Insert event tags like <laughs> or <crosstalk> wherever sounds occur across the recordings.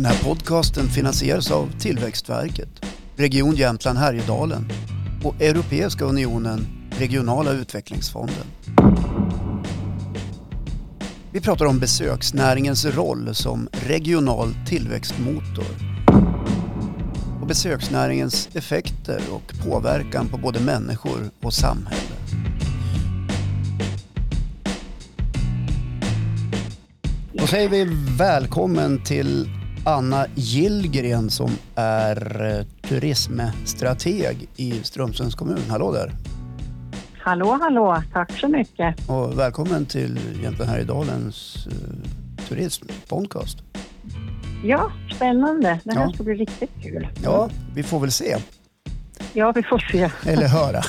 Den här podcasten finansieras av Tillväxtverket, Region Jämtland Härjedalen och Europeiska unionen Regionala utvecklingsfonden. Vi pratar om besöksnäringens roll som regional tillväxtmotor och besöksnäringens effekter och påverkan på både människor och samhälle. Då säger vi välkommen till Anna Gillgren som är eh, turismstrateg i Strömsunds kommun. Hallå där! Hallå, hallå! Tack så mycket. Och välkommen till Jämtland Härjedalens uh, turismpodcast. Ja, spännande. Det här Ja. ska bli riktigt kul. Ja, vi får väl se. Ja, vi får se. Eller höra.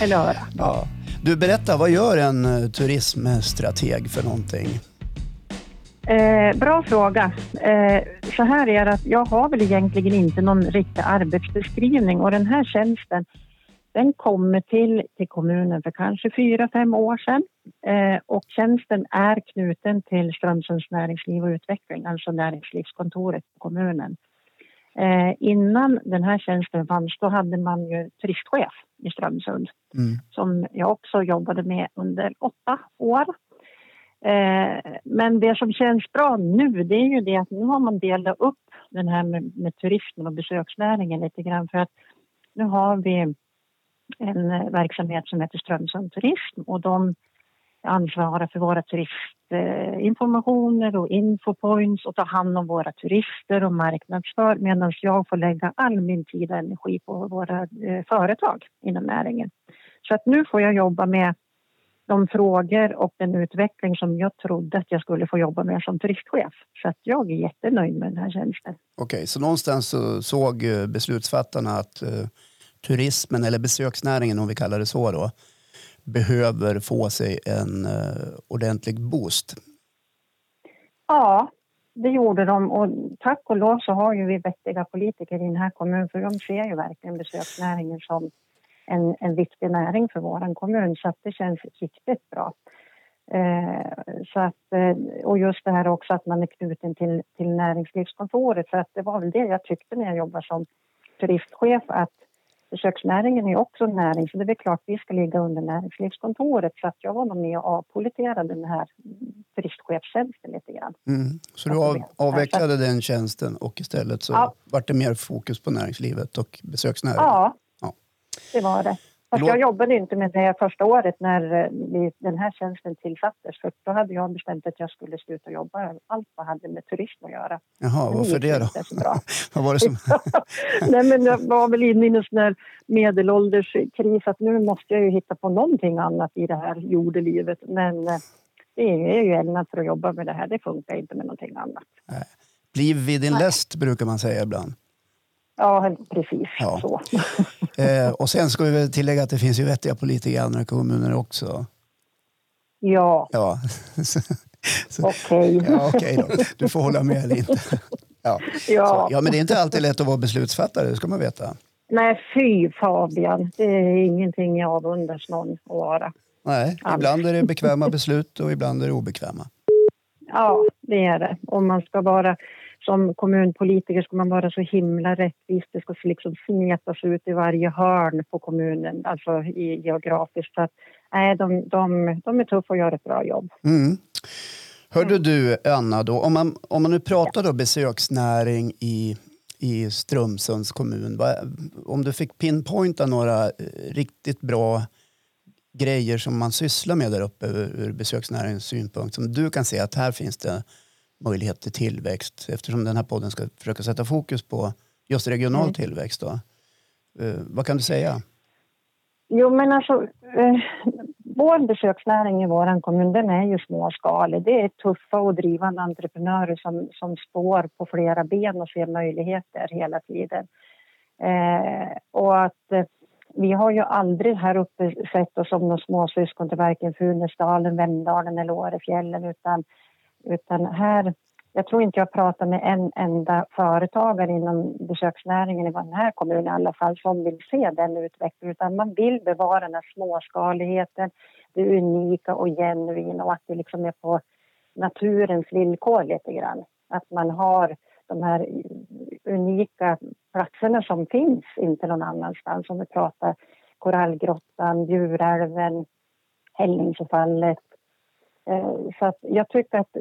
Eller höra. Ja. Du, berätta, vad gör en eh, turismstrateg för någonting? Eh, bra fråga. Eh, så här är det att jag har väl egentligen inte någon riktig arbetsbeskrivning och den här tjänsten den kommer till, till kommunen för kanske fyra, fem år sedan. Eh, och tjänsten är knuten till Strömsunds näringsliv och utveckling, alltså näringslivskontoret på kommunen. Eh, innan den här tjänsten fanns då hade man ju turistchef i Strömsund Mm. som jag också jobbade med under åtta år. Eh, men det som känns bra nu det är ju det att nu har man delat upp den här med, med turismen och besöksnäringen lite grann för att nu har vi en eh, verksamhet som heter Strömsund Turism och de ansvarar för våra turistinformationer och infopoints och tar hand om våra turister och marknadsför medan jag får lägga all min tid och energi på våra eh, företag inom näringen. Så att nu får jag jobba med de frågor och den utveckling som jag trodde att jag skulle få jobba med som turistchef. Så att jag är jättenöjd med den här tjänsten. Okej, så någonstans så såg eh, beslutsfattarna att eh, turismen, eller besöksnäringen om vi kallar det så då, behöver få sig en eh, ordentlig boost. Ja, det gjorde de och tack och lov så har ju vi vettiga politiker i den här kommunen för de ser ju verkligen besöksnäringen som en, en viktig näring för vår kommun så det känns riktigt bra. Eh, så att, eh, och just det här också att man är knuten till, till näringslivskontoret för att det var väl det jag tyckte när jag jobbade som turistchef att besöksnäringen är också en näring så det är klart vi ska ligga under näringslivskontoret så att jag var nog med och avpoliterade den här turistchefstjänsten lite grann. Mm. Så du av, avvecklade den tjänsten och istället så Ja. vart det mer fokus på näringslivet och besöksnäringen? Ja. Det var det. Fast jag jobbade inte med det första året när eh, den här tjänsten tillsattes. För då hade jag bestämt att jag skulle sluta jobba allt vad hade med turism att göra. Jaha, Men varför det då? <laughs> Vad var det som... <laughs> Nej, men jag var väl inne i en sån här medelålderskris att nu måste jag ju hitta på någonting annat i det här jordelivet. Men eh, det är ju ämnat för att jobba med det här. Det funkar inte med någonting annat. Bliv vid din Nej. läst brukar man säga ibland. Ja, precis Ja. så. <laughs> Eh, och sen ska vi väl tillägga att det finns ju vettiga politiker i andra kommuner också. Ja, Ja, <laughs> okej. ja okej då. Du får hålla med eller inte. <laughs> Ja. Ja. Så, ja, men det är inte alltid lätt att vara beslutsfattare, det ska man veta. Nej, fy Fabian. Det är ingenting jag avundas någon att vara. Nej, Alls. ibland är det bekväma beslut och ibland är det obekväma. Ja, det är det. Om man ska vara som kommunpolitiker ska man vara så himla rättvis. Det ska liksom smetas ut i varje hörn på kommunen, alltså i, geografiskt. Så att, nej, de, de, de är tuffa och gör ett bra jobb. Mm. Hörde du Anna, då, om, man, om man nu pratar då besöksnäring i, i Strömsunds kommun. Vad, om du fick pinpointa några eh, riktigt bra grejer som man sysslar med där uppe ur, ur besöksnäringens synpunkt. Som du kan se att här finns det möjlighet till tillväxt eftersom den här podden ska försöka sätta fokus på just regional Mm. tillväxt. Då. Eh, vad kan du säga? Jo, men alltså, eh, vår besöksnäring i vår kommun den är ju småskalig. Det är tuffa och drivande entreprenörer som, som står på flera ben och ser möjligheter hela tiden. Eh, och att eh, vi har ju aldrig här uppe sett oss som några småsyskon till varken Funäsdalen, Vemdalen eller Årefjällen utan, utan här jag tror inte jag pratar med en enda företagare inom besöksnäringen i den här kommunen i alla fall som vill se den utvecklingen utan man vill bevara den här småskaligheten, det unika och genuina och att det liksom är på naturens villkor lite grann. Att man har de här unika platserna som finns inte någon annanstans. Om vi pratar Korallgrottan, Djurälven, Hällingsfallet. Eh, så att jag tycker att,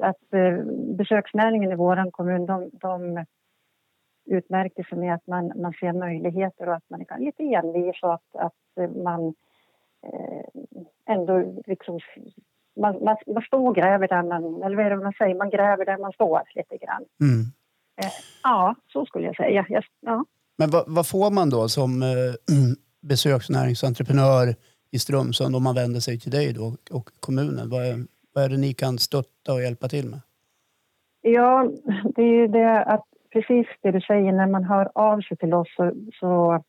att eh, besöksnäringen i vår kommun de, de utmärker sig med att man, man ser möjligheter och att man är lite envis och att, att man eh, ändå liksom man, man, man står och gräver där man, eller vad är det man säger, man gräver där man står lite grann. Mm. Ja, så skulle jag säga. Ja. Men vad, vad, får man då som <clears throat> besöksnäringsentreprenör i Strömsund om man vänder sig till dig då och kommunen? Vad är, vad är det ni kan stötta och hjälpa till med? Ja, det är ju det att precis det du säger, när man hör av sig till oss så, så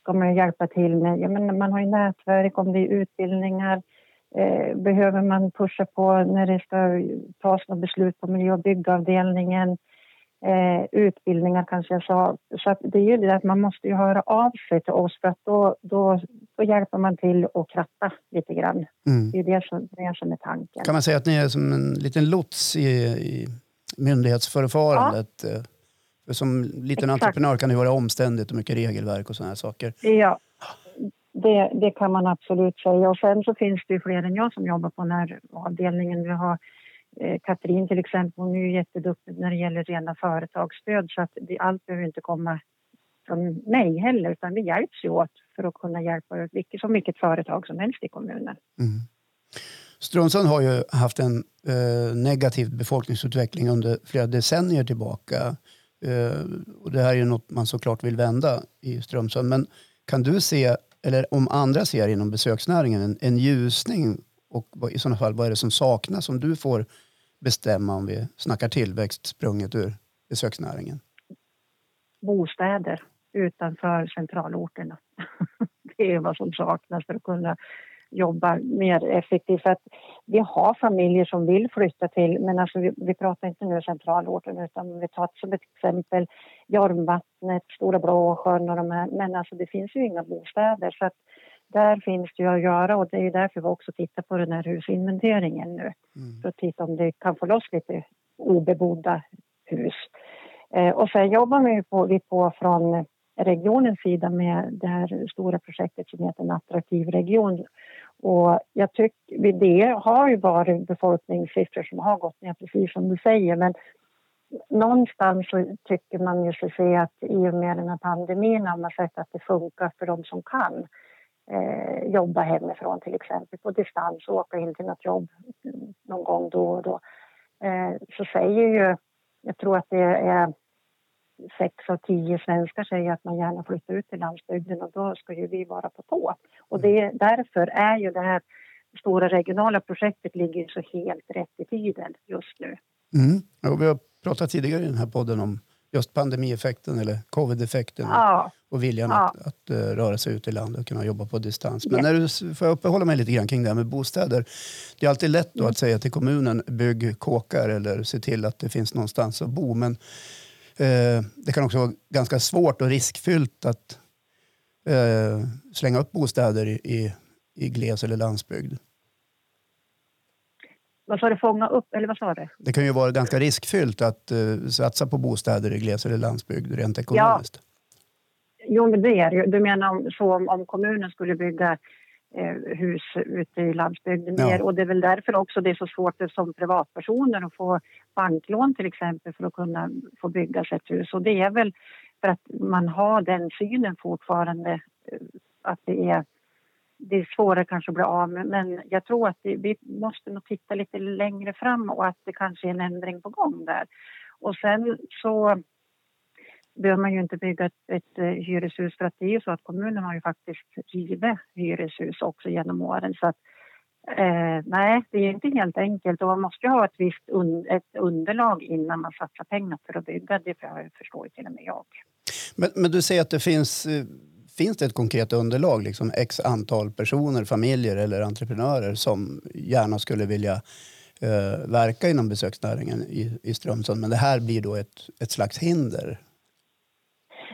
ska man hjälpa till med, ja, men man har ju nätverk om det är utbildningar, eh, behöver man pusha på när det ska tas något beslut på miljö och byggavdelningen, eh, utbildningar kanske jag sa. Så att det är ju det att man måste ju höra av sig till oss för att då, då, då hjälper man till att kratta lite grann. Mm. Det är det som, det som är tanken. Kan man säga att ni är som en liten lots i, i myndighetsförfarandet? Ja. Eh, för som liten Exakt. entreprenör kan det vara omständigt och mycket regelverk och sådana här saker. Ja, det, det, kan man absolut säga. Och sen så finns det ju fler än jag som jobbar på den här avdelningen. Vi har eh, Katrin till exempel, hon är ju jätteduktig när det gäller rena företagsstöd så att det, allt behöver inte komma från mig heller utan vi hjälps ju åt för att kunna hjälpa vilket, som vilket företag som helst i kommunen. Mm. Strömsund har ju haft en eh, negativ befolkningsutveckling under flera decennier tillbaka. Eh, och det här är ju något man såklart vill vända i Strömsund. Men kan du se, eller om andra ser inom besöksnäringen, en, en ljusning? Och vad, i sådana fall, vad är det som saknas som du får bestämma om vi snackar tillväxt sprunget ur besöksnäringen? Bostäder utanför centralorterna. <laughs> det är vad som saknas för att kunna jobba mer effektivt. För att vi har familjer som vill flytta till, men alltså vi, vi pratar inte nu centralorten utan vi tar som ett exempel Jormvattnet, Stora Blåsjön och de här. Men alltså det finns ju inga bostäder så att där finns det ju att göra och det är därför vi också tittar på den här husinventeringen nu. Mm. För att titta om det kan få loss lite obebodda hus. Eh, och sen jobbar vi på, vi på från regionens sida med det här stora projektet som heter En attraktiv region. Och jag tycker, det har ju varit befolkningssiffror som har gått ner precis som du säger men någonstans så tycker man ju sig se att i och med den här pandemin har man sett att det funkar för de som kan eh, jobba hemifrån till exempel på distans och åka in till något jobb någon gång då och då. Eh, så säger ju, jag tror att det är sex av tio svenskar säger att man gärna flyttar ut till landsbygden och då ska ju vi vara på tå. Och det, därför är ju det här stora regionala projektet ligger så helt rätt i tiden just nu. Mm. Ja, vi har pratat tidigare i den här podden om just pandemieffekten eller covid-effekten ja. och viljan ja. att, att, uh, röra sig ut i landet och kunna jobba på distans. Men när du, får jag uppehålla mig lite grann kring det här med bostäder. Det är alltid lätt då mm. att säga till kommunen bygg kåkar eller se till att det finns någonstans att bo. Men Eh, det kan också vara ganska svårt och riskfyllt att eh, slänga upp bostäder i, i, gles eller landsbygd. Vad sa du, fånga upp, eller vad sa du? Det kan ju vara ganska riskfyllt att uh, satsa på bostäder i gles eller landsbygd rent ekonomiskt. Ja. Jo, men det är det Du menar om, så om, om kommunen skulle bygga Eh, hus ute i landsbygden ja. mer. Och det är väl därför också det är så svårt som privatpersoner att få banklån till exempel för att kunna få bygga sig ett hus. Och det är väl för att man har den synen fortfarande eh, att det är, det är svårare kanske att bli av med. Men jag tror att det, vi måste nog titta lite längre fram och att det kanske är en ändring på gång där. Och sen så behöver man ju inte bygga ett, ett, eh, hyreshus för att det är ju så att kommunen har ju faktiskt rivit hyreshus också genom åren. Så att, eh, nej, det är inte helt enkelt och man måste ju ha ett visst un, ett underlag innan man satsar pengar för att bygga. Det förstår ju till och med jag. Men, men du säger att det finns eh, Finns det ett konkret underlag, liksom x antal personer, familjer eller entreprenörer som gärna skulle vilja eh, verka inom besöksnäringen i, i Strömsund men det här blir då ett, ett slags hinder?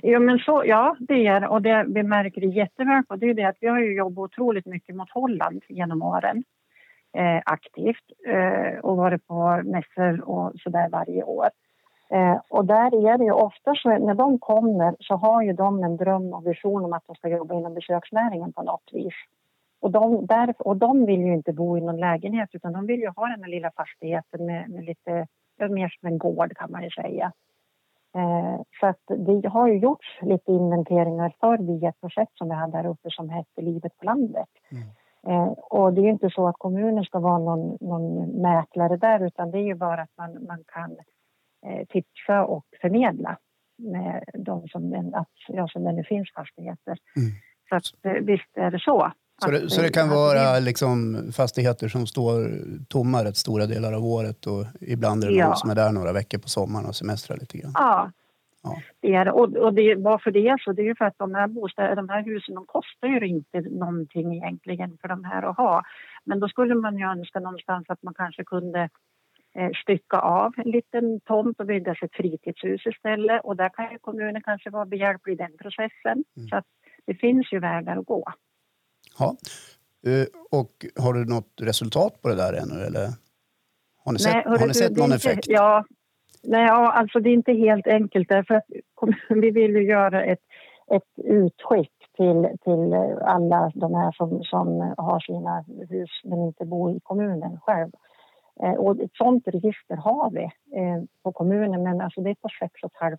Ja, men så, ja, det är och det vi märker det jätteväl på det är det att vi har ju jobbat otroligt mycket mot Holland genom åren eh, aktivt eh, och varit på mässor och så där varje år. Eh, och där är det ju ofta så när de kommer så har ju de en dröm och vision om att de ska jobba inom besöksnäringen på något vis. Och de, där, och de vill ju inte bo i någon lägenhet utan de vill ju ha den här lilla fastigheten med, med lite, mer som en gård kan man ju säga. Eh, så att det har ju gjorts lite inventeringar för via ett projekt som vi hade här uppe som hette Livet på landet. Mm. Eh, och det är ju inte så att kommunen ska vara någon, någon mäklare där utan det är ju bara att man, man kan eh, tipsa och förmedla med de som, att, ja, som det nu finns fastigheter. Mm. Så att, visst är det så. Så det, så det kan vara liksom fastigheter som står tomma rätt stora delar av året och ibland är det ja. någon som är där några veckor på sommaren och semestrar lite grann? Ja, Ja. Det är, och, och det, varför det är så, det är ju för att de här, bostäder, de här husen de kostar ju inte någonting egentligen för de här att ha. Men då skulle man ju önska någonstans att man kanske kunde eh, stycka av en liten tomt och bygga sig ett fritidshus istället. Och där kan ju kommunen kanske vara behjälplig i den processen. Mm. Så att det finns ju vägar att gå. Ja. Uh, och har du något resultat på det där ännu eller? Har ni sett, Nej, har ni sett någon effekt? Ja, Nej, ja, alltså det är inte helt enkelt därför att <laughs> vi vill ju göra ett, ett utskick till, till alla de här som, som har sina hus men inte bor i kommunen själv. Eh, och ett sånt register har vi eh, på kommunen men alltså det är på 6 500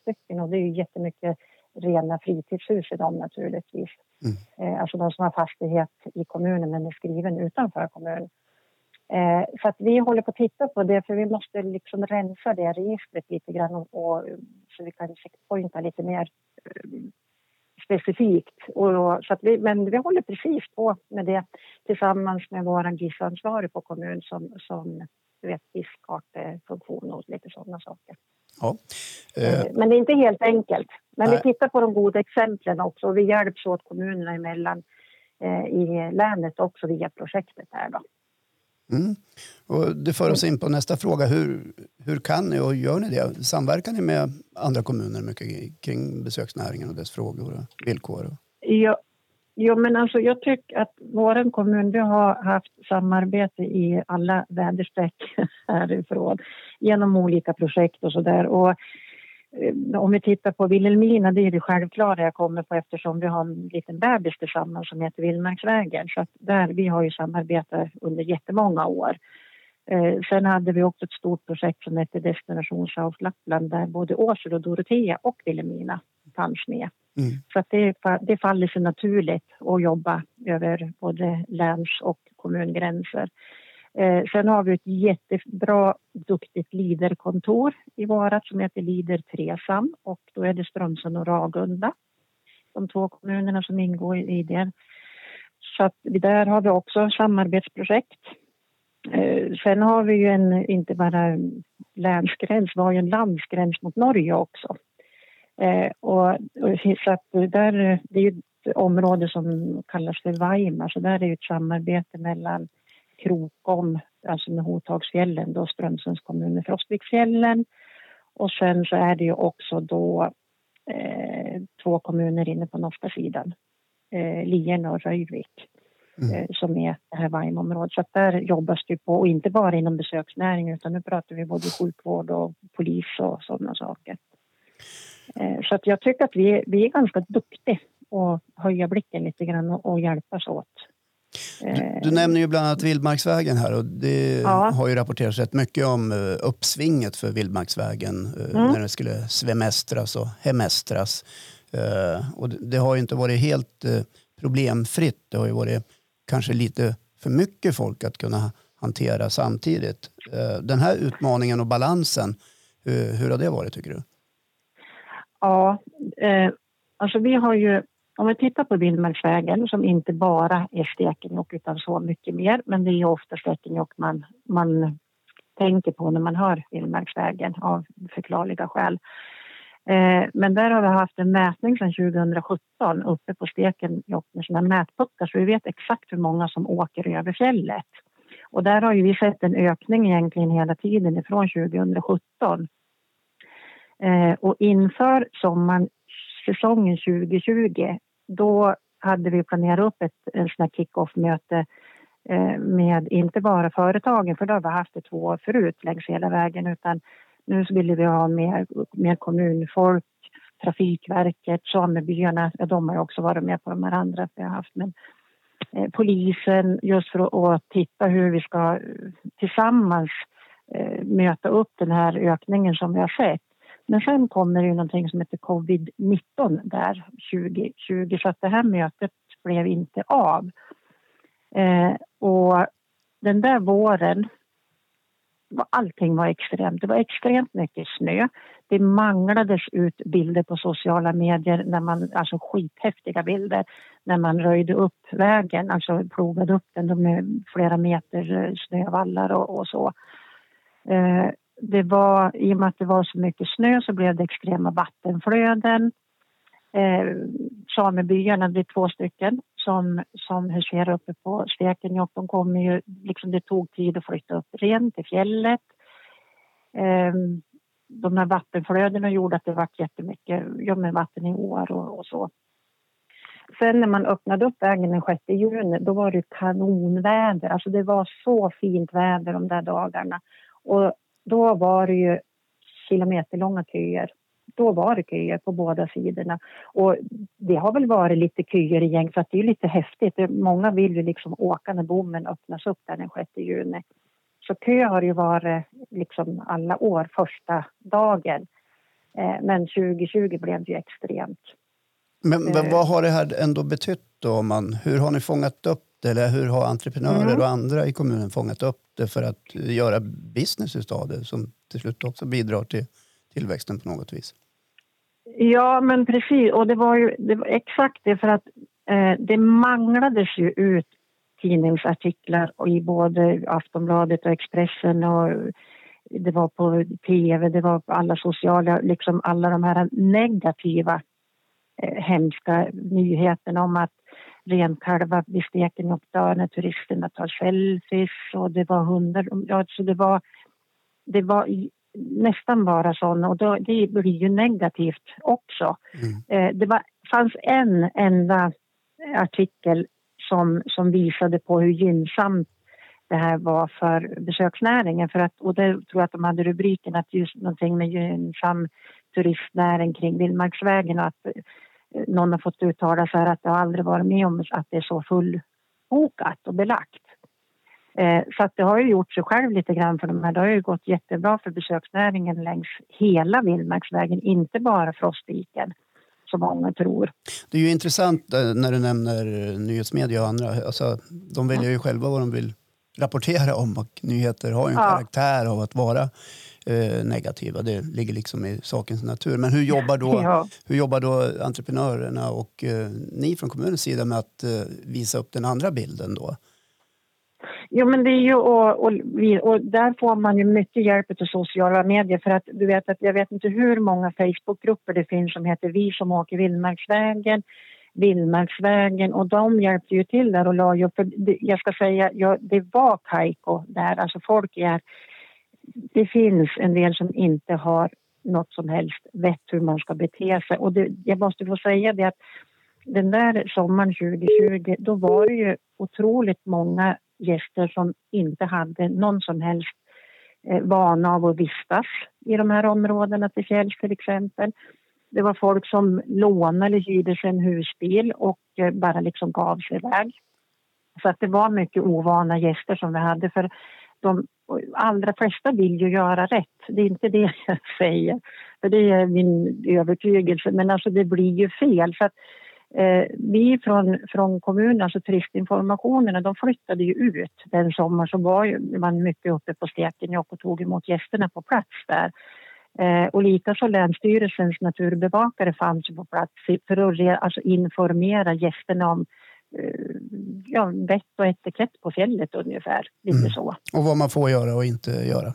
stycken och det är ju jättemycket rena fritidshus i dem naturligtvis. Mm. Eh, alltså de som har fastighet i kommunen men är skriven utanför kommunen. Eh, så att vi håller på att titta på det för vi måste liksom rensa det registret lite grann och, och så vi kan checkpointa lite mer eh, specifikt. Och, så att vi, men vi håller precis på med det tillsammans med vår GIS-ansvarig på kommun som, som du vet, GIS-kartefunktion och lite sådana saker. Ja. Eh. eh. Men det är inte helt enkelt. Men Nej. vi tittar på de goda exemplen också och vi hjälps åt kommunerna emellan eh, i länet också via projektet här då. Mm. Och det för oss in på nästa fråga. Hur, hur kan ni och gör ni det? Samverkar ni med andra kommuner mycket kring besöksnäringen och dess frågor och villkor? Ja, jo, men alltså jag tycker att vår kommun vi har haft samarbete i alla väderstreck <laughs> härifrån genom olika projekt och så där. Och eh, om vi tittar på Vilhelmina, det är det självklara jag kommer på eftersom vi har en liten bebis tillsammans som heter Vildmarksvägen. Så att där, vi har ju samarbetat under jättemånga år. Eh, sen hade vi också ett stort projekt som hette Destination South Lappland där både Åsele och Dorotea och Vilhelmina fanns med. Mm. Så att det, det faller sig naturligt att jobba över både läns och kommungränser. Eh, sen har vi ett jättebra, duktigt Liderkontor i Varat som heter Lider Tresam och då är det Strömsund och Ragunda, de två kommunerna som ingår i det. Så att där har vi också samarbetsprojekt. Eh, sen har vi ju en, inte bara länsgräns, vi har ju en landsgräns mot Norge också. Eh, och, så att där, det är ett område som kallas för Vaima, så där är det ett samarbete mellan Krokom, alltså med Hotagsfjällen, då Strömsunds kommun med Frostviksfjällen. Och sen så är det ju också då eh, två kommuner inne på norska sidan, eh, Lien och Röjvik. Mm. Eh, som är det här Vaimområdet. Så där jobbas det på, och inte bara inom besöksnäring utan nu pratar vi både sjukvård och polis och sådana saker. Eh, så att jag tycker att vi, vi är ganska duktiga att höja blicken lite grann och, och hjälpas åt du, du, nämner ju bland annat Vildmarksvägen här och det ja. har ju rapporterats rätt mycket om uh, uppsvinget för Vildmarksvägen mm. när det skulle svemestras och hemestras. Och det, har ju inte varit helt problemfritt. Det har ju varit kanske lite för mycket folk att kunna hantera samtidigt. den här utmaningen och balansen, hur har det varit tycker du? Ja, eh, alltså vi har ju om vi tittar på Vildmarksvägen som inte bara är Stekenjokk utan så mycket mer, men det är ofta Stekenjokk man, man tänker på när man hör Vildmarksvägen av förklarliga skäl. Eh, men där har vi haft en mätning sedan 2017 uppe på Stekenjokk med sina mätpuckar så vi vet exakt hur många som åker över fjället. Och där har ju vi sett en ökning egentligen hela tiden ifrån 2017. Eh, och inför sommaren säsongen 2020 då hade vi planerat upp ett en sån kick-off-möte eh, med inte bara företagen, för då har vi haft det två år förut längs hela vägen, utan Nu ville vi ha mer, mer kommunfolk, Trafikverket, samebyarna, ja, de har också varit med på de här andra vi har haft. Men eh, polisen just för att titta hur vi ska eh, tillsammans eh, möta upp den här ökningen som vi har sett. Men sen kommer det ju någonting som heter covid-19 där 2020 så att det här mötet blev inte av. Eh, och den där våren, allting var extremt. Det var extremt mycket snö. Det manglades ut bilder på sociala medier, när man, alltså skithäftiga bilder, när man röjde upp vägen, alltså plogade upp den med flera meter eh, snövallar och, och så. Eh, det var, I och med att det var så mycket snö så blev det extrema vattenflöden. Eh, samebyarna, det är två stycken som, som huserar uppe på Stekenjokk. De kommer ju, liksom det tog tid att flytta upp rent till fjället. Eh, de här vattenflödena gjorde att det var jättemycket ja, med vatten i år och, och så. Sen när man öppnade upp vägen den 6 juni, då var det kanonväder. Alltså det var så fint väder de där dagarna. Och då var det ju kilometerlånga köer. Då var det köer på båda sidorna. Och det har väl varit lite köer i gäng för att det är lite häftigt. Många vill ju liksom åka när bommen öppnas upp där den 6 juni. Så kö har ju varit liksom alla år första dagen. Eh, men 2020 blev det ju extremt. Men, men vad har det här ändå betytt då? Man, hur har ni fångat upp det? Eller hur har entreprenörer mm. och andra i kommunen fångat upp det för att göra business av det som till slut också bidrar till tillväxten på något vis? Ja, men precis. Och det var ju det var exakt det för att eh, det manglades ju ut tidningsartiklar i både Aftonbladet och Expressen och det var på tv, det var på alla sociala, liksom alla de här negativa eh, hemska nyheterna om att renkalvar vid Stekenjokk dör när turisterna tar selfies och det var hundar. Ja, så det var, det var nästan bara sådana och då, det blir ju negativt också. Mm. Eh, det var, fanns en enda artikel som, som visade på hur gynnsamt det här var för besöksnäringen. För att, och det tror jag att de hade rubriken att just någonting med gynnsam turistnäring kring Vildmarksvägen och att någon har fått uttala sig att det har aldrig varit med om att det är så fullbokat och belagt. Eh, så att det har ju gjort sig själv lite grann för de här. Det har ju gått jättebra för besöksnäringen längs hela Vildmarksvägen, inte bara Frostviken som många tror. Det är ju intressant eh, när du nämner nyhetsmedia och andra. Alltså, de väljer ju själva vad de vill rapportera om och nyheter har ju en ja. karaktär av att vara eh, negativa. Det ligger liksom i sakens natur. Men hur jobbar då, ja. hur jobbar då entreprenörerna och eh, ni från kommunens sida med att eh, visa upp den andra bilden då? Jo, men det är ju och, och, och, där får man ju mycket hjälp av sociala medier för att du vet att jag vet inte hur många Facebookgrupper det finns som heter Vi som åker Vildmarksvägen, Vildmarksvägen och de hjälpte ju till där och la ju, för det, jag ska säga, ja, det var kajko där, alltså folk är, det finns en del som inte har något som helst vett hur man ska bete sig och det, jag måste få säga det att den där sommaren 2020 då var det ju otroligt många gäster som inte hade någon som helst eh, vana av att vistas i de här områdena till fjälls till exempel. Det var folk som lånade eller hyrde sig en husbil och eh, bara liksom gav sig iväg. Så att det var mycket ovana gäster som vi hade. För de allra flesta vill ju göra rätt. Det är inte det jag <laughs> säger, för det är min övertygelse. Men alltså det blir ju fel. För att Eh, vi från, från kommunen, alltså turistinformationerna, de flyttade ju ut den sommaren så var man mycket uppe på Stekenjokk och tog emot gästerna på plats där. Eh, och likaså Länsstyrelsens naturbevakare fanns på plats för att alltså informera gästerna om ja, vett och etikett på fjället ungefär. Lite mm. så. Och vad man får göra och inte göra.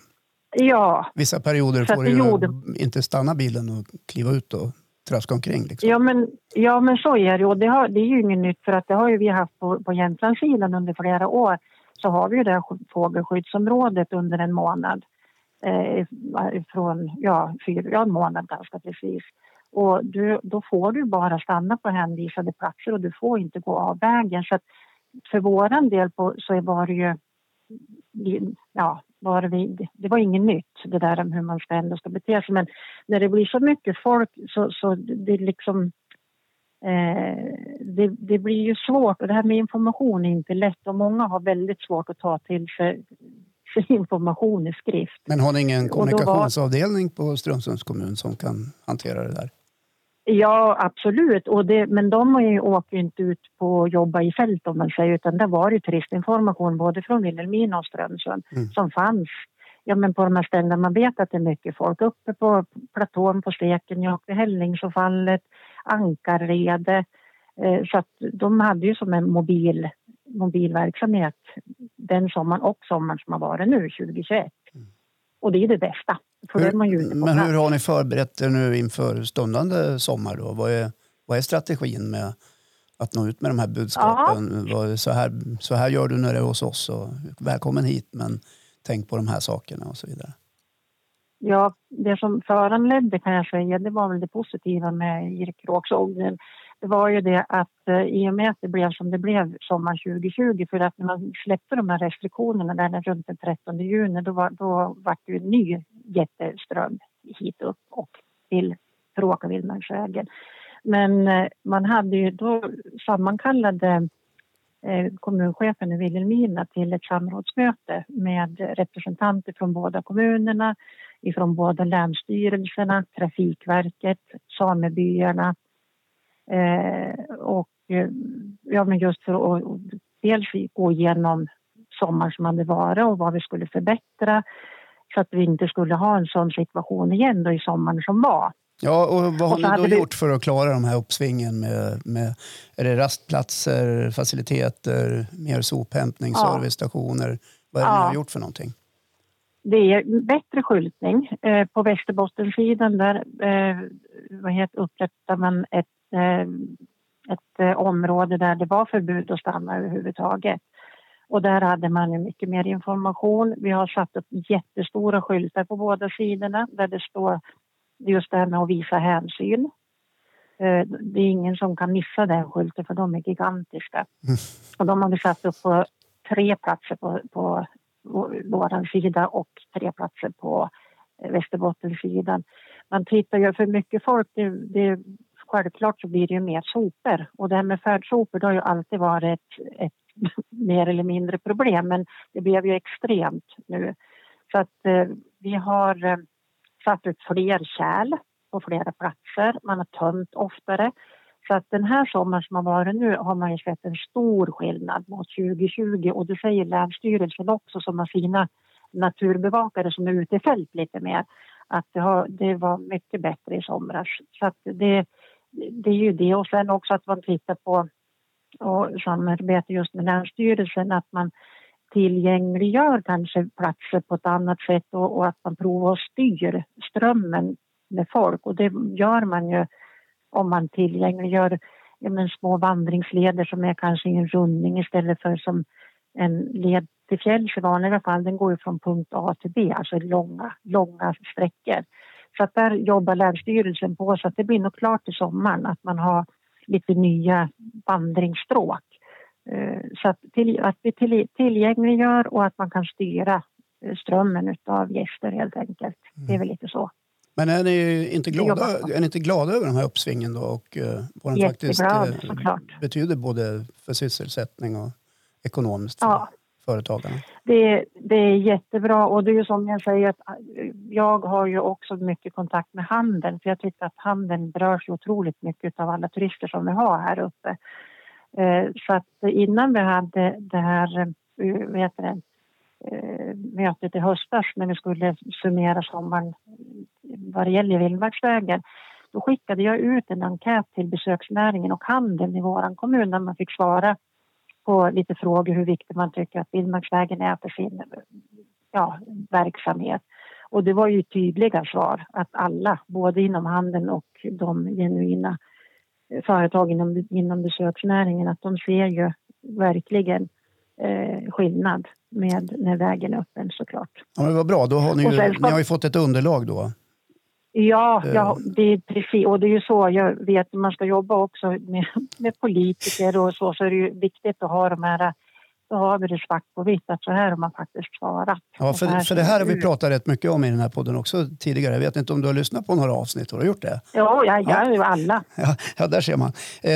Ja. Vissa perioder får du gjorde... inte stanna bilen och kliva ut och traska omkring. Liksom. Ja, men, ja, men så är det. Och det, har, det är ju inget nytt för att det har ju vi haft på, på Jämtlandssidan under flera år. Så har vi ju det här fågelskyddsområdet under en månad. Eh, från, ja, fyra, ja, en månad ganska precis. Och du, då får du bara stanna på hänvisade platser och du får inte gå av vägen. Så för vår del på, så var det ju ja, var vi, det var inget nytt det där om hur man ska ändå ska bete sig. Men när det blir så mycket folk så, så det liksom eh, det, det, blir ju svårt och det här med information är inte lätt och många har väldigt svårt att ta till sig information i skrift. Men har ni ingen kommunikationsavdelning på Strömsunds kommun som kan hantera det där? Ja, absolut. Och det, men de åker inte ut på att jobba i fält om man säger, utan det var ju turistinformation både från Vilhelmina och Strömsund mm. som fanns ja, men på de här ställena man vet att det är mycket folk. Uppe på platån på Stekenjokk, vid Hällingsåfallet, Ankarrede. Eh, så att de hade ju som en mobil, mobil verksamhet den sommaren och sommaren som har varit nu, 2021. Och det är det bästa. Hur, men hur har ni förberett er nu inför stundande sommar? Då? Vad, är, vad är strategin med att nå ut med de här budskapen? Ja. Så, här, så här gör du när det är hos oss och välkommen hit men tänk på de här sakerna och så vidare. Ja, det som föranledde kan jag säga, det var väl det positiva med Erik Råksågen det var ju det att eh, i och med att det blev som det blev sommaren 2020 för att när man släppte de här restriktionerna där runt den 13 juni då var, då var det en ny jätteström hit upp och till Råka vildmarksvägen. Men eh, man hade ju då sammankallade eh, kommunchefen i Vilhelmina till ett samrådsmöte med representanter från båda kommunerna, ifrån båda länsstyrelserna, Trafikverket, samebyarna Eh, och eh, ja, men just för att dels gå igenom sommaren som hade varit och vad vi skulle förbättra så att vi inte skulle ha en sån situation igen då i sommaren som var. Ja, och vad har ni då gjort för att klara de här uppsvingen med, med är det rastplatser, faciliteter, mer sophämtning, ja. servicestationer? Vad är det ja. ni har gjort för någonting? Det är bättre skyltning. Eh, på Västerbottensidan där eh, vad heter, upprättar man ett ett eh, område där det var förbud att stanna överhuvudtaget. Och där hade man mycket mer information. Vi har satt upp jättestora skyltar på båda sidorna där det står just det här med att visa hänsyn. Eh, det är ingen som kan missa den skylten för de är gigantiska. Mm. Och de har vi satt upp på tre platser på, på vår sida och tre platser på Västerbottenssidan. Man tittar ju för mycket folk, det, det självklart så blir det ju mer sopor. Och det här med färdsopor det har ju alltid varit ett, ett <laughs> mer eller mindre problem men det blev ju extremt nu. Så att eh, vi har eh, satt ut fler kärl på flera platser, man har tömt oftare. Så att den här sommaren som har varit nu har man ju sett en stor skillnad mot 2020 och det säger Länsstyrelsen också som har sina naturbevakare som är ute i fält lite mer att det, har, det var mycket bättre i somras. Så att det, det är ju det och sen också att man tittar på och samarbetar just med Länsstyrelsen att man tillgängliggör kanske platser på ett annat sätt och, och att man provar att styr strömmen med folk och det gör man ju om man tillgängliggör ja, men, små vandringsleder som är kanske en rundning istället för som en led till fjälls i vanliga fall. Den går ju från punkt A till B, alltså långa, långa sträckor. Så att där jobbar Länsstyrelsen på så att det blir nog klart i sommaren att man har lite nya vandringsstråk. Eh, så att, till, att vi till, tillgängliggör och att man kan styra eh, strömmen av gäster helt enkelt. Det är väl lite så. Men är ni inte glada, är ni inte glada över de här uppsvingen då och uh, vad de faktiskt uh, betyder både för sysselsättning och ekonomiskt? Ja, företagarna? Det, det är jättebra och det är ju som jag säger att eh, jag har ju också mycket kontakt med handeln för jag tycker att handeln berörs otroligt mycket av alla turister som vi har här uppe. Eh, så att innan vi hade det här eh, vet det, mötet i höstas när vi skulle summera sommaren vad det gäller Vildmarksvägen då skickade jag ut en enkät till besöksnäringen och handeln i vår kommun där man fick svara på lite frågor hur viktigt man tycker att Vildmarksvägen är för sin ja, verksamhet. Och det var ju tydliga svar att alla, både inom handeln och de genuina företag inom, inom besöksnäringen, att de ser ju verkligen eh, skillnad med när vägen är öppen såklart. Ja, men vad bra, då har ni, ju, sen, ni har ju fått ett underlag då. Ja, eh. ja det är precis. Och det är ju så jag vet, man ska jobba också med, med politiker och så, så är det ju viktigt att ha de här då har vi det svart på vitt att så här har man faktiskt svarat. Ja, för, för det här har vi pratat rätt mycket om i den här podden också tidigare. Jag vet inte om du har lyssnat på några avsnitt? Har du gjort det? Ja, ja, ja, ja. alla. <laughs> Ja, ja, där ser man. Eh,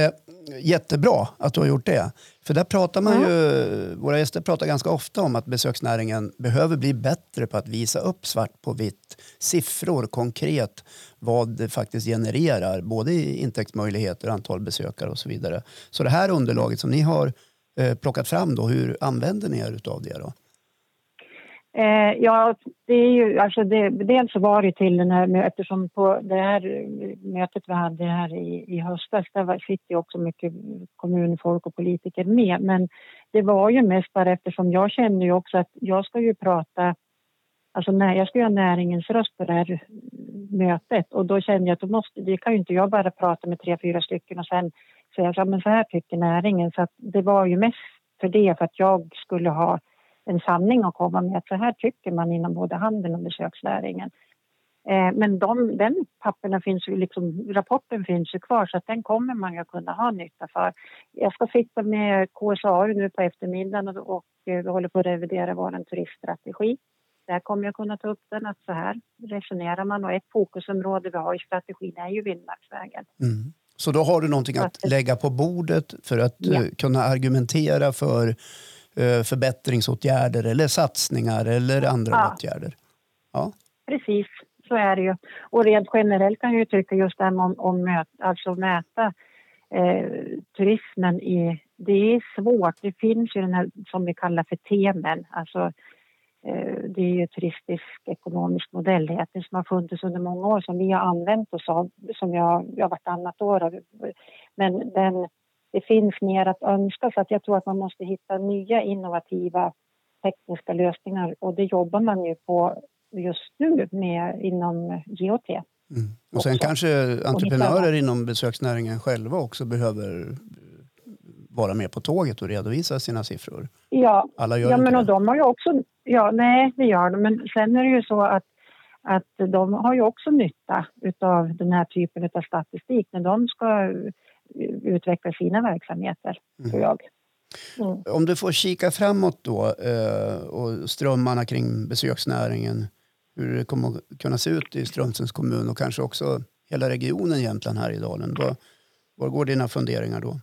jättebra att du har gjort det. För där pratar man ju, våra gäster pratar ganska ofta om att besöksnäringen behöver bli bättre på att visa upp svart på vitt, siffror konkret, vad det faktiskt genererar, både i intäktsmöjligheter, antal besökare och så vidare. Så det här underlaget som ni har eh, plockat fram, då, hur använder ni er av det? Då? Eh, ja, det är ju, alltså det, dels var det till den här, eftersom på det här eh, mötet vi hade här i, i höstas, där sitter ju också mycket kommunfolk och politiker med, men det var ju mest bara eftersom jag känner ju också att jag ska ju prata, alltså när jag ska göra näringens röst på det här mötet. Och då kände jag att då måste, det kan ju inte jag bara prata med tre, fyra stycken och sen säga så, men så här tycker näringen, så att det var ju mest för det, för att jag skulle ha en sanning att komma med. Att så här tycker man inom både handeln och besöksnäringen. Eh, men de, den papperna finns ju, liksom, rapporten finns ju kvar så att den kommer man ju kunna ha nytta för. Jag ska sitta med KSA nu på eftermiddagen och, och eh, vi håller på att revidera vår turiststrategi. Där kommer jag kunna ta upp den att så här resonerar man och ett fokusområde vi har i strategin är ju Vildmarksvägen. Mm. Så då har du någonting att lägga på bordet för att ja. Eh, kunna argumentera för Eh, förbättringsåtgärder eller satsningar eller andra ja. åtgärder. Ja. Precis, så är det ju. Och rent generellt kan jag ju tycka just det här om, om möt, alltså mäta eh, turismen i... Det är svårt. Det finns ju den här som vi kallar för temen. Alltså, eh, det är ju turistisk ekonomisk modell heter, som har funnits under många år som vi har använt oss av, som jag, jag vartannat år. Men den det finns mer att önska så att jag tror att man måste hitta nya innovativa tekniska lösningar och det jobbar man ju på just nu med inom GOT. Mm. Och sen också. kanske entreprenörer inom besöksnäringen själva också behöver vara med på tåget och redovisa sina siffror. Ja, Alla gör ja men och de har ju också, ja nej det gör de, men sen är det ju så att att de har ju också nytta av den här typen av statistik när de ska utveckla sina verksamheter, mm. tror jag. Mm. Om du får kika framåt då eh, och strömmarna kring besöksnäringen, hur det kommer att kunna se ut i Strömsunds kommun och kanske också hela regionen Jämtland här i dalen. Var, var går dina funderingar då?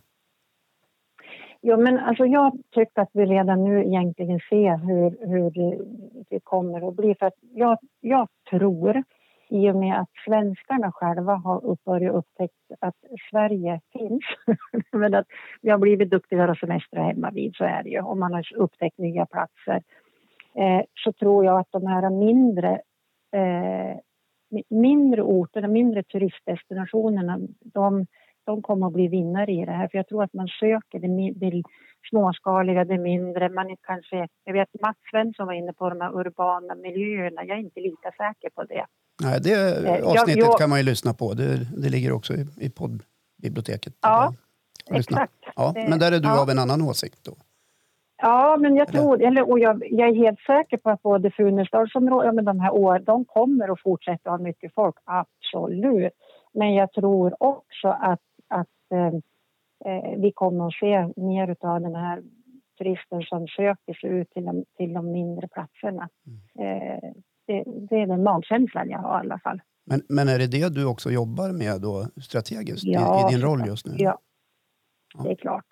Ja, men alltså jag tycker att vi redan nu egentligen ser hur, hur det, det kommer att bli. För att jag, jag tror i och med att svenskarna själva har börjat upptäcka att Sverige finns. <laughs> Men att vi har blivit duktigare att semestra hemma vid, så är det ju. Och man har upptäckt nya platser. Eh, så tror jag att de här mindre, eh, mindre orterna, mindre turistdestinationerna, de, de kommer att bli vinnare i det här. För jag tror att man söker det, det småskaliga, det mindre. Man är kanske, jag vet Mats Svensson var inne på de här urbana miljöerna. Jag är inte lika säker på det. Nej, det avsnittet jag, jag, kan man ju lyssna på. Det, det ligger också i, i poddbiblioteket. Ja, exakt. Ja, men där är du ja. av en annan åsikt då? Ja, men jag tror, eller, och jag, jag, är helt säker på att både Funäsdalsområdet, ja, men de här åren, de kommer att fortsätta ha mycket folk, absolut. Men jag tror också att, att eh, eh vi kommer att se mer av den här turisten som söker sig ut till de, till de mindre platserna. Mm. Eh, det, det är den magkänslan jag har i alla fall. Men, men är det det du också jobbar med då strategiskt ja, i, i, din roll just nu? Ja, ja. det är klart.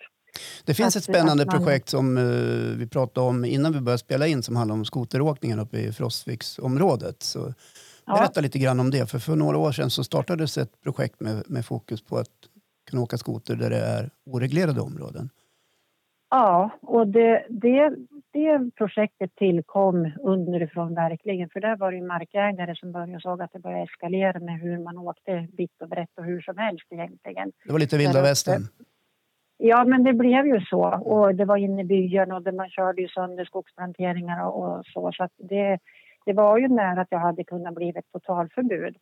Det finns att, ett spännande man... projekt som uh, vi pratade om innan vi började spela in som handlar om skoteråkningen uppe i Frostviksområdet. Så berätta ja. lite grann om det. För, för några år sedan så startades ett projekt med, med fokus på att kunna åka skoter där det är oreglerade områden. Ja, och det, det, det projektet tillkom underifrån verkligen. För där var det markägare som började såg att det började eskalera med hur man åkte vitt och brett och hur som helst egentligen. Det var lite vilda västern. Ja, men det blev ju så. Och det var inne i byarna och man körde ju sönder skogsplanteringar och, och så. Så det, det var ju nära att jag hade kunnat bli ett totalförbud.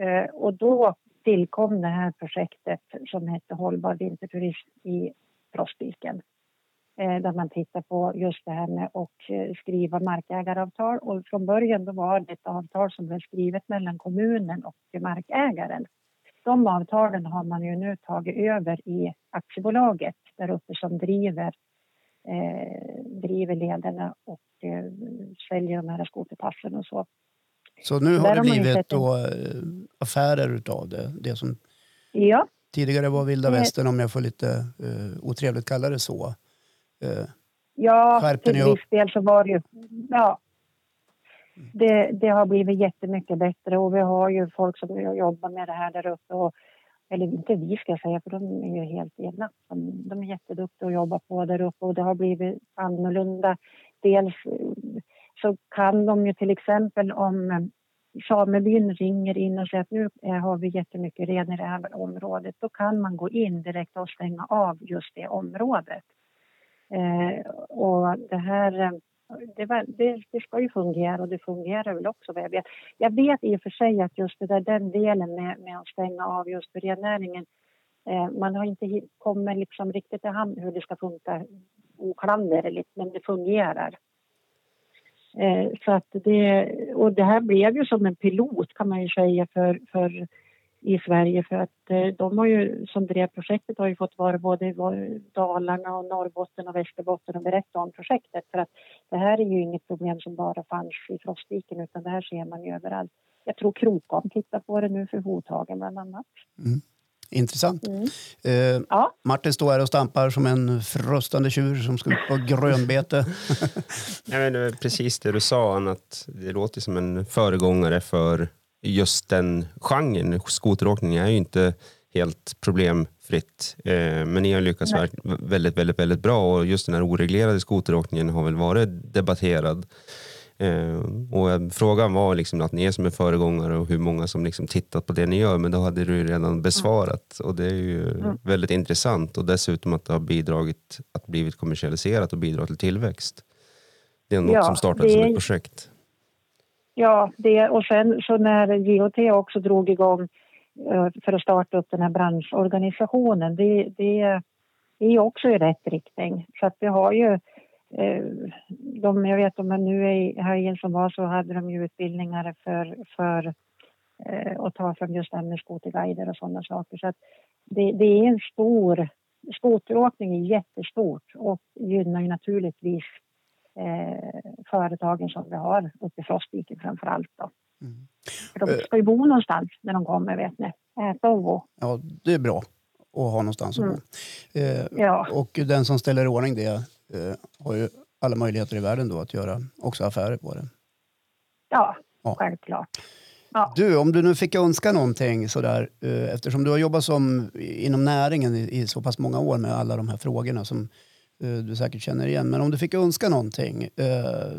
Eh, och då tillkom det här projektet som hette Hållbar vinterturism i Frostviken. Eh, där man tittar på just det här med att eh, skriva markägaravtal. Och från början då var det ett avtal som blev skrivet mellan kommunen och markägaren. De avtalen har man ju nu tagit över i aktiebolaget där uppe som driver eh, driver lederna och eh, säljer de här skoterpassen och så. Så nu har Där det har blivit en- då, eh, affärer utav det? Det som Ja, tidigare var vilda västern, om jag får lite uh, otrevligt kalla det så. Eh, ja till viss del så var det ju... Ja, det, det har blivit jättemycket bättre och vi har ju folk som jobbar med det här där uppe. Och, eller inte vi ska jag säga, för de är ju helt egna. De, de är jätteduktiga att jobba på där uppe och det har blivit annorlunda. Dels eh, så kan de ju till exempel om eh, samebyn ringer in och säger att nu har vi jättemycket ren i det här området, då kan man gå in direkt och stänga av just det området. Eh, och det här, eh, det, var- det, det ska ju fungera och det fungerar väl också vad jag vet. Jag vet i och för sig att just det där, den delen med, med att stänga av just för rennäringen, eh, man har inte kommit liksom riktigt i hamn hur det ska funka oklanderligt, men det fungerar. Eh, så att det, och det här blev ju som en pilot kan man ju säga för, för i Sverige för att eh, de har ju, som drev projektet har ju fått vara både i Dalarna och Norrbotten och Västerbotten och berätta om projektet för att det här är ju inget problem som bara fanns i Frostviken utan det här ser man ju överallt. Jag tror Krokom tittar på det nu för Hovhagen bland annat. intressant. Mm. Eh, Ja, Martin står här och stampar som en frustande tjur som ska ut på grönbete. <laughs> Nej, men det precis det du sa, Anna, att det låter som en föregångare för just den genren. Skoteråkning är ju inte helt problemfritt, eh, men ni har lyckats Nej. väldigt, väldigt, väldigt bra och just den här oreglerade skoteråkningen har väl varit debatterad. Eh, och frågan var liksom att ni är som en föregångare och hur många som liksom tittat på det ni gör, men då hade du redan besvarat och det är ju Mm. väldigt intressant och dessutom att det har bidragit att blivit kommersialiserat och bidrar till tillväxt. Det är något Ja, som startade som ett projekt. Ja, det, och sen så när GHT också drog igång eh, för att starta upp den här branschorganisationen, det, det, det är också i rätt riktning. Så att vi har ju, eh, de, jag vet om man nu är i helgen som var så hade de ju utbildningar för, för eh, att ta fram just det här med skoterguider och sådana saker. Så att det, det är en stor, skoteråkning är jättestort och gynnar ju naturligtvis eh, företagen som vi har uppe i Frostviken framför allt. Då. Mm. För de ska ju bo någonstans när de kommer, vet ni. Äta och bo. Ja, det är bra att ha någonstans att Mm. bo. Eh, Ja, och den som ställer i ordning det eh, har ju alla möjligheter i världen då att göra också affärer på det. ja, Ja. självklart. Ja. Du, om du nu fick önska någonting sådär, eh, eftersom du har jobbat som, inom näringen i, i så pass många år med alla de här frågorna som eh, Eh, du säkert känner igen. Men om du fick önska någonting, eh,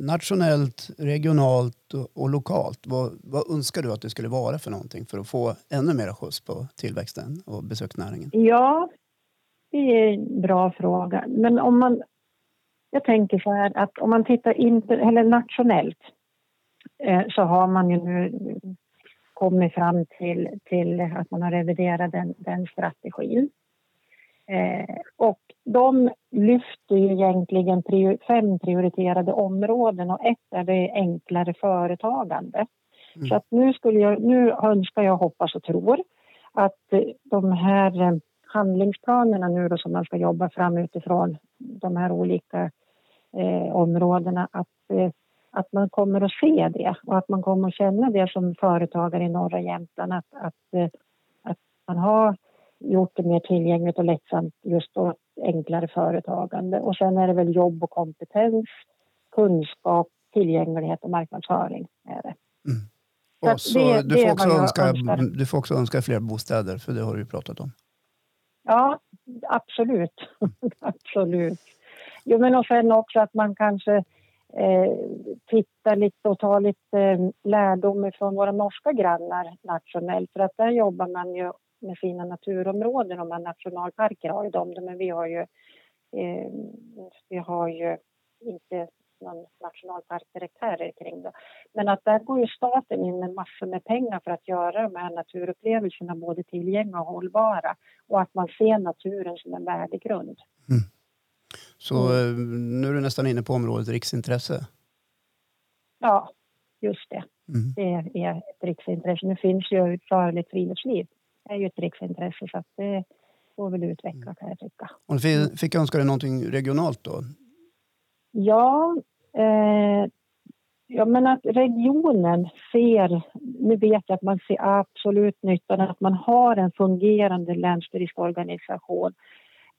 nationellt, regionalt och, och lokalt, vad, vad önskar du att det skulle vara för någonting för att få ännu mer skjuts på tillväxten och besöksnäringen? ja, det är en bra fråga. Men om man... Jag tänker så här att om man tittar inter, eller nationellt eh, så har man ju nu kommit fram till, till att man har reviderat den, den strategin. Eh, och de lyfter ju egentligen prior, fem prioriterade områden och ett är det enklare företagande. Mm. Så att nu, skulle jag, nu önskar jag, hoppas och tror att de här eh, handlingsplanerna nu då som man ska jobba fram utifrån de här olika eh, områdena att, eh, att man kommer att se det och att man kommer att känna det som företagare i norra Jämtland att, att, eh, att man har gjort det mer tillgängligt och lättsamt just då enklare företagande. Och sen är det väl jobb och kompetens, kunskap, tillgänglighet och marknadsföring. Är det. Att Och så, det- du, det får är också önska, önskar. du får också önska fler bostäder, för det har du ju pratat om. Ja, absolut. <laughs> absolut. Jo, men och sen också att man kanske eh, tittar lite och tar lite eh, lärdom från våra norska grannar nationellt. För att där jobbar man ju med sina naturområden och man nationalparker har ju de, men vi har ju, eh, vi har ju inte någon nationalpark direkt här kring det. Men att där går ju staten in med massor med pengar för att göra de här naturupplevelserna både tillgängliga och hållbara och att man ser naturen som en värdegrund. Så Mm. eh, nu är du nästan inne på området riksintresse. Ja, just det. Mm. Det är ett riksintresse. Nu finns ju rörligt friluftsliv. Är ju ett riksintresse så att det, får väl utveckla kan jag tycka. Och fick, fick önska dig någonting regionalt då? Ja, eh, ja, men att regionen ser... Nu vet jag att man ser absolut nyttan att man har en fungerande länsstyrelseorganisation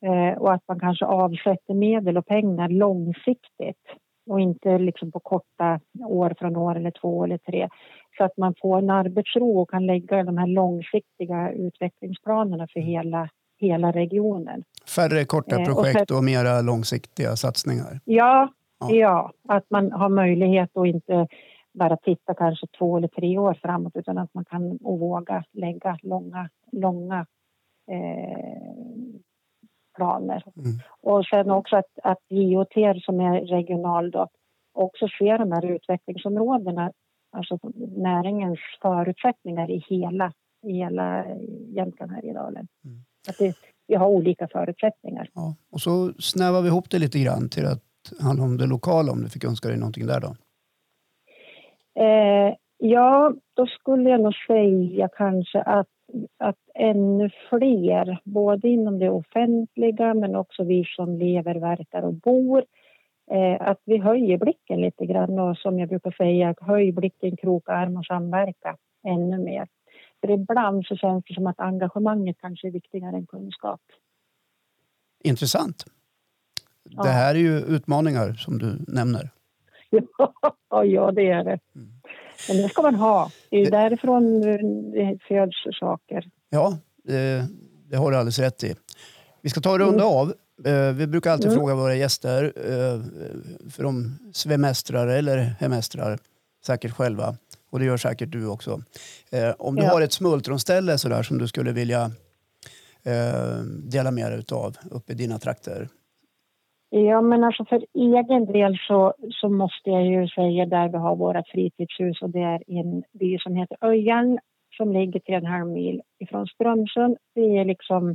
eh, och att man kanske avsätter medel och pengar långsiktigt och inte liksom på korta år från år eller två eller tre så att man får en arbetsro och kan lägga de här långsiktiga utvecklingsplanerna för hela, hela regionen. Färre korta Eh, och projekt för- och mera långsiktiga satsningar. Ja, Ja. ja. att man har möjlighet att inte bara titta kanske två eller tre år framåt utan att man kan och våga lägga långa, långa eh, planer. Mm. Och sen också att, att IoT som är regional då också ser de här utvecklingsområdena, alltså näringens förutsättningar i hela, i hela Jämtland Härjedalen. Mm. Att det, vi har olika förutsättningar. Ja. Och så snävar vi ihop det lite grann till att handla om det lokala om du fick önska dig någonting där då. Eh, ja, då skulle jag nog säga kanske att, att ännu fler, både inom det offentliga men också vi som lever, verkar och bor, eh, att vi höjer blicken lite grann och som jag brukar säga, höj blicken, kroka arm och samverka ännu mer. För ibland så känns det som att engagemanget kanske är viktigare än kunskap. Intressant. Ja. Det här är ju utmaningar som du nämner. <laughs> ja, det är det. Mm. Men det ska man ha. Det är ju Det- därifrån det föds saker. Ja, det, det har du alldeles rätt i. Vi ska ta och runda av. Eh, Vi brukar alltid Mm. fråga våra gäster, eh, för de svemestrar eller hemestrar säkert själva. Och det gör säkert du också. Eh, Om du Ja. har ett smultronställe sådär som du skulle vilja eh, dela med dig utav uppe i dina trakter. Ja, men alltså för egen del så, så måste jag ju säga där vi har vårt fritidshus och det är i en by som heter Öjan som ligger till en halv mil ifrån Strömsund. Det är liksom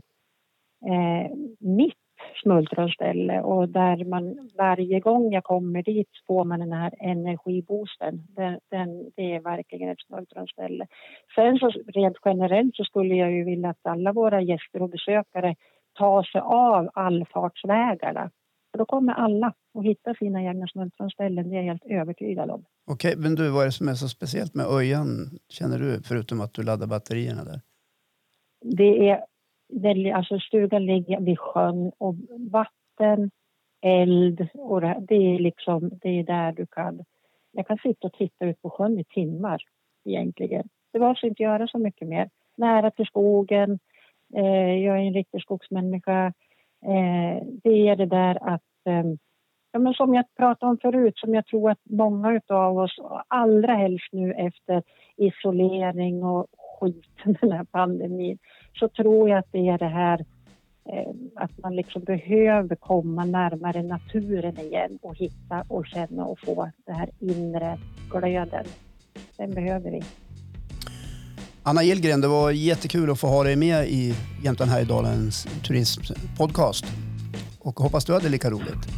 eh, mitt smultronställe och där man varje gång jag kommer dit får man den här energiboosten. Den, den, det är verkligen ett smultronställe. Sen så rent generellt så skulle jag ju vilja att alla våra gäster och besökare tar sig av allfartsvägarna. Då kommer alla att hitta sina egna smultronställen, det är jag helt övertygad om. Okej, men du, vad är det som är så speciellt med Öjan, känner du, förutom att du laddar batterierna där? Det är, det, alltså stugan ligger vid sjön och vatten, eld och det, det är liksom, det är där du kan... Jag kan sitta och titta ut på sjön i timmar egentligen. Det var så inte göra så mycket mer. Nära till skogen, eh, jag är en riktig skogsmänniska. Eh, det är det där att eh, Ja, men som jag pratade om förut, som jag tror att många av oss, allra helst nu efter isolering och skit, den här pandemin, så tror jag att det är det här eh, att man liksom behöver komma närmare naturen igen och hitta och känna och få det här inre glöden. Den behöver vi. Anna Gillgren, det var jättekul att få ha dig med i Jämtland Härjedalens turismpodcast. Och hoppas du hade lika roligt.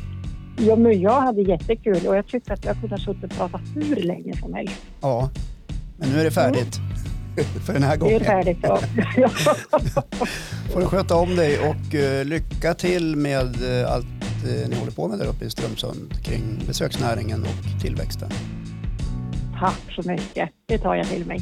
Ja, men jag hade jättekul och jag tyckte att jag kunde ha suttit och pratat hur länge som helst. Ja, men nu är det färdigt för den här Det är gången. färdigt. Ja. Ja. <laughs> får du sköta om dig och eh, lycka till med eh, allt eh, ni håller på med där uppe i Strömsund kring besöksnäringen och tillväxten. Tack så mycket. Det tar jag till mig.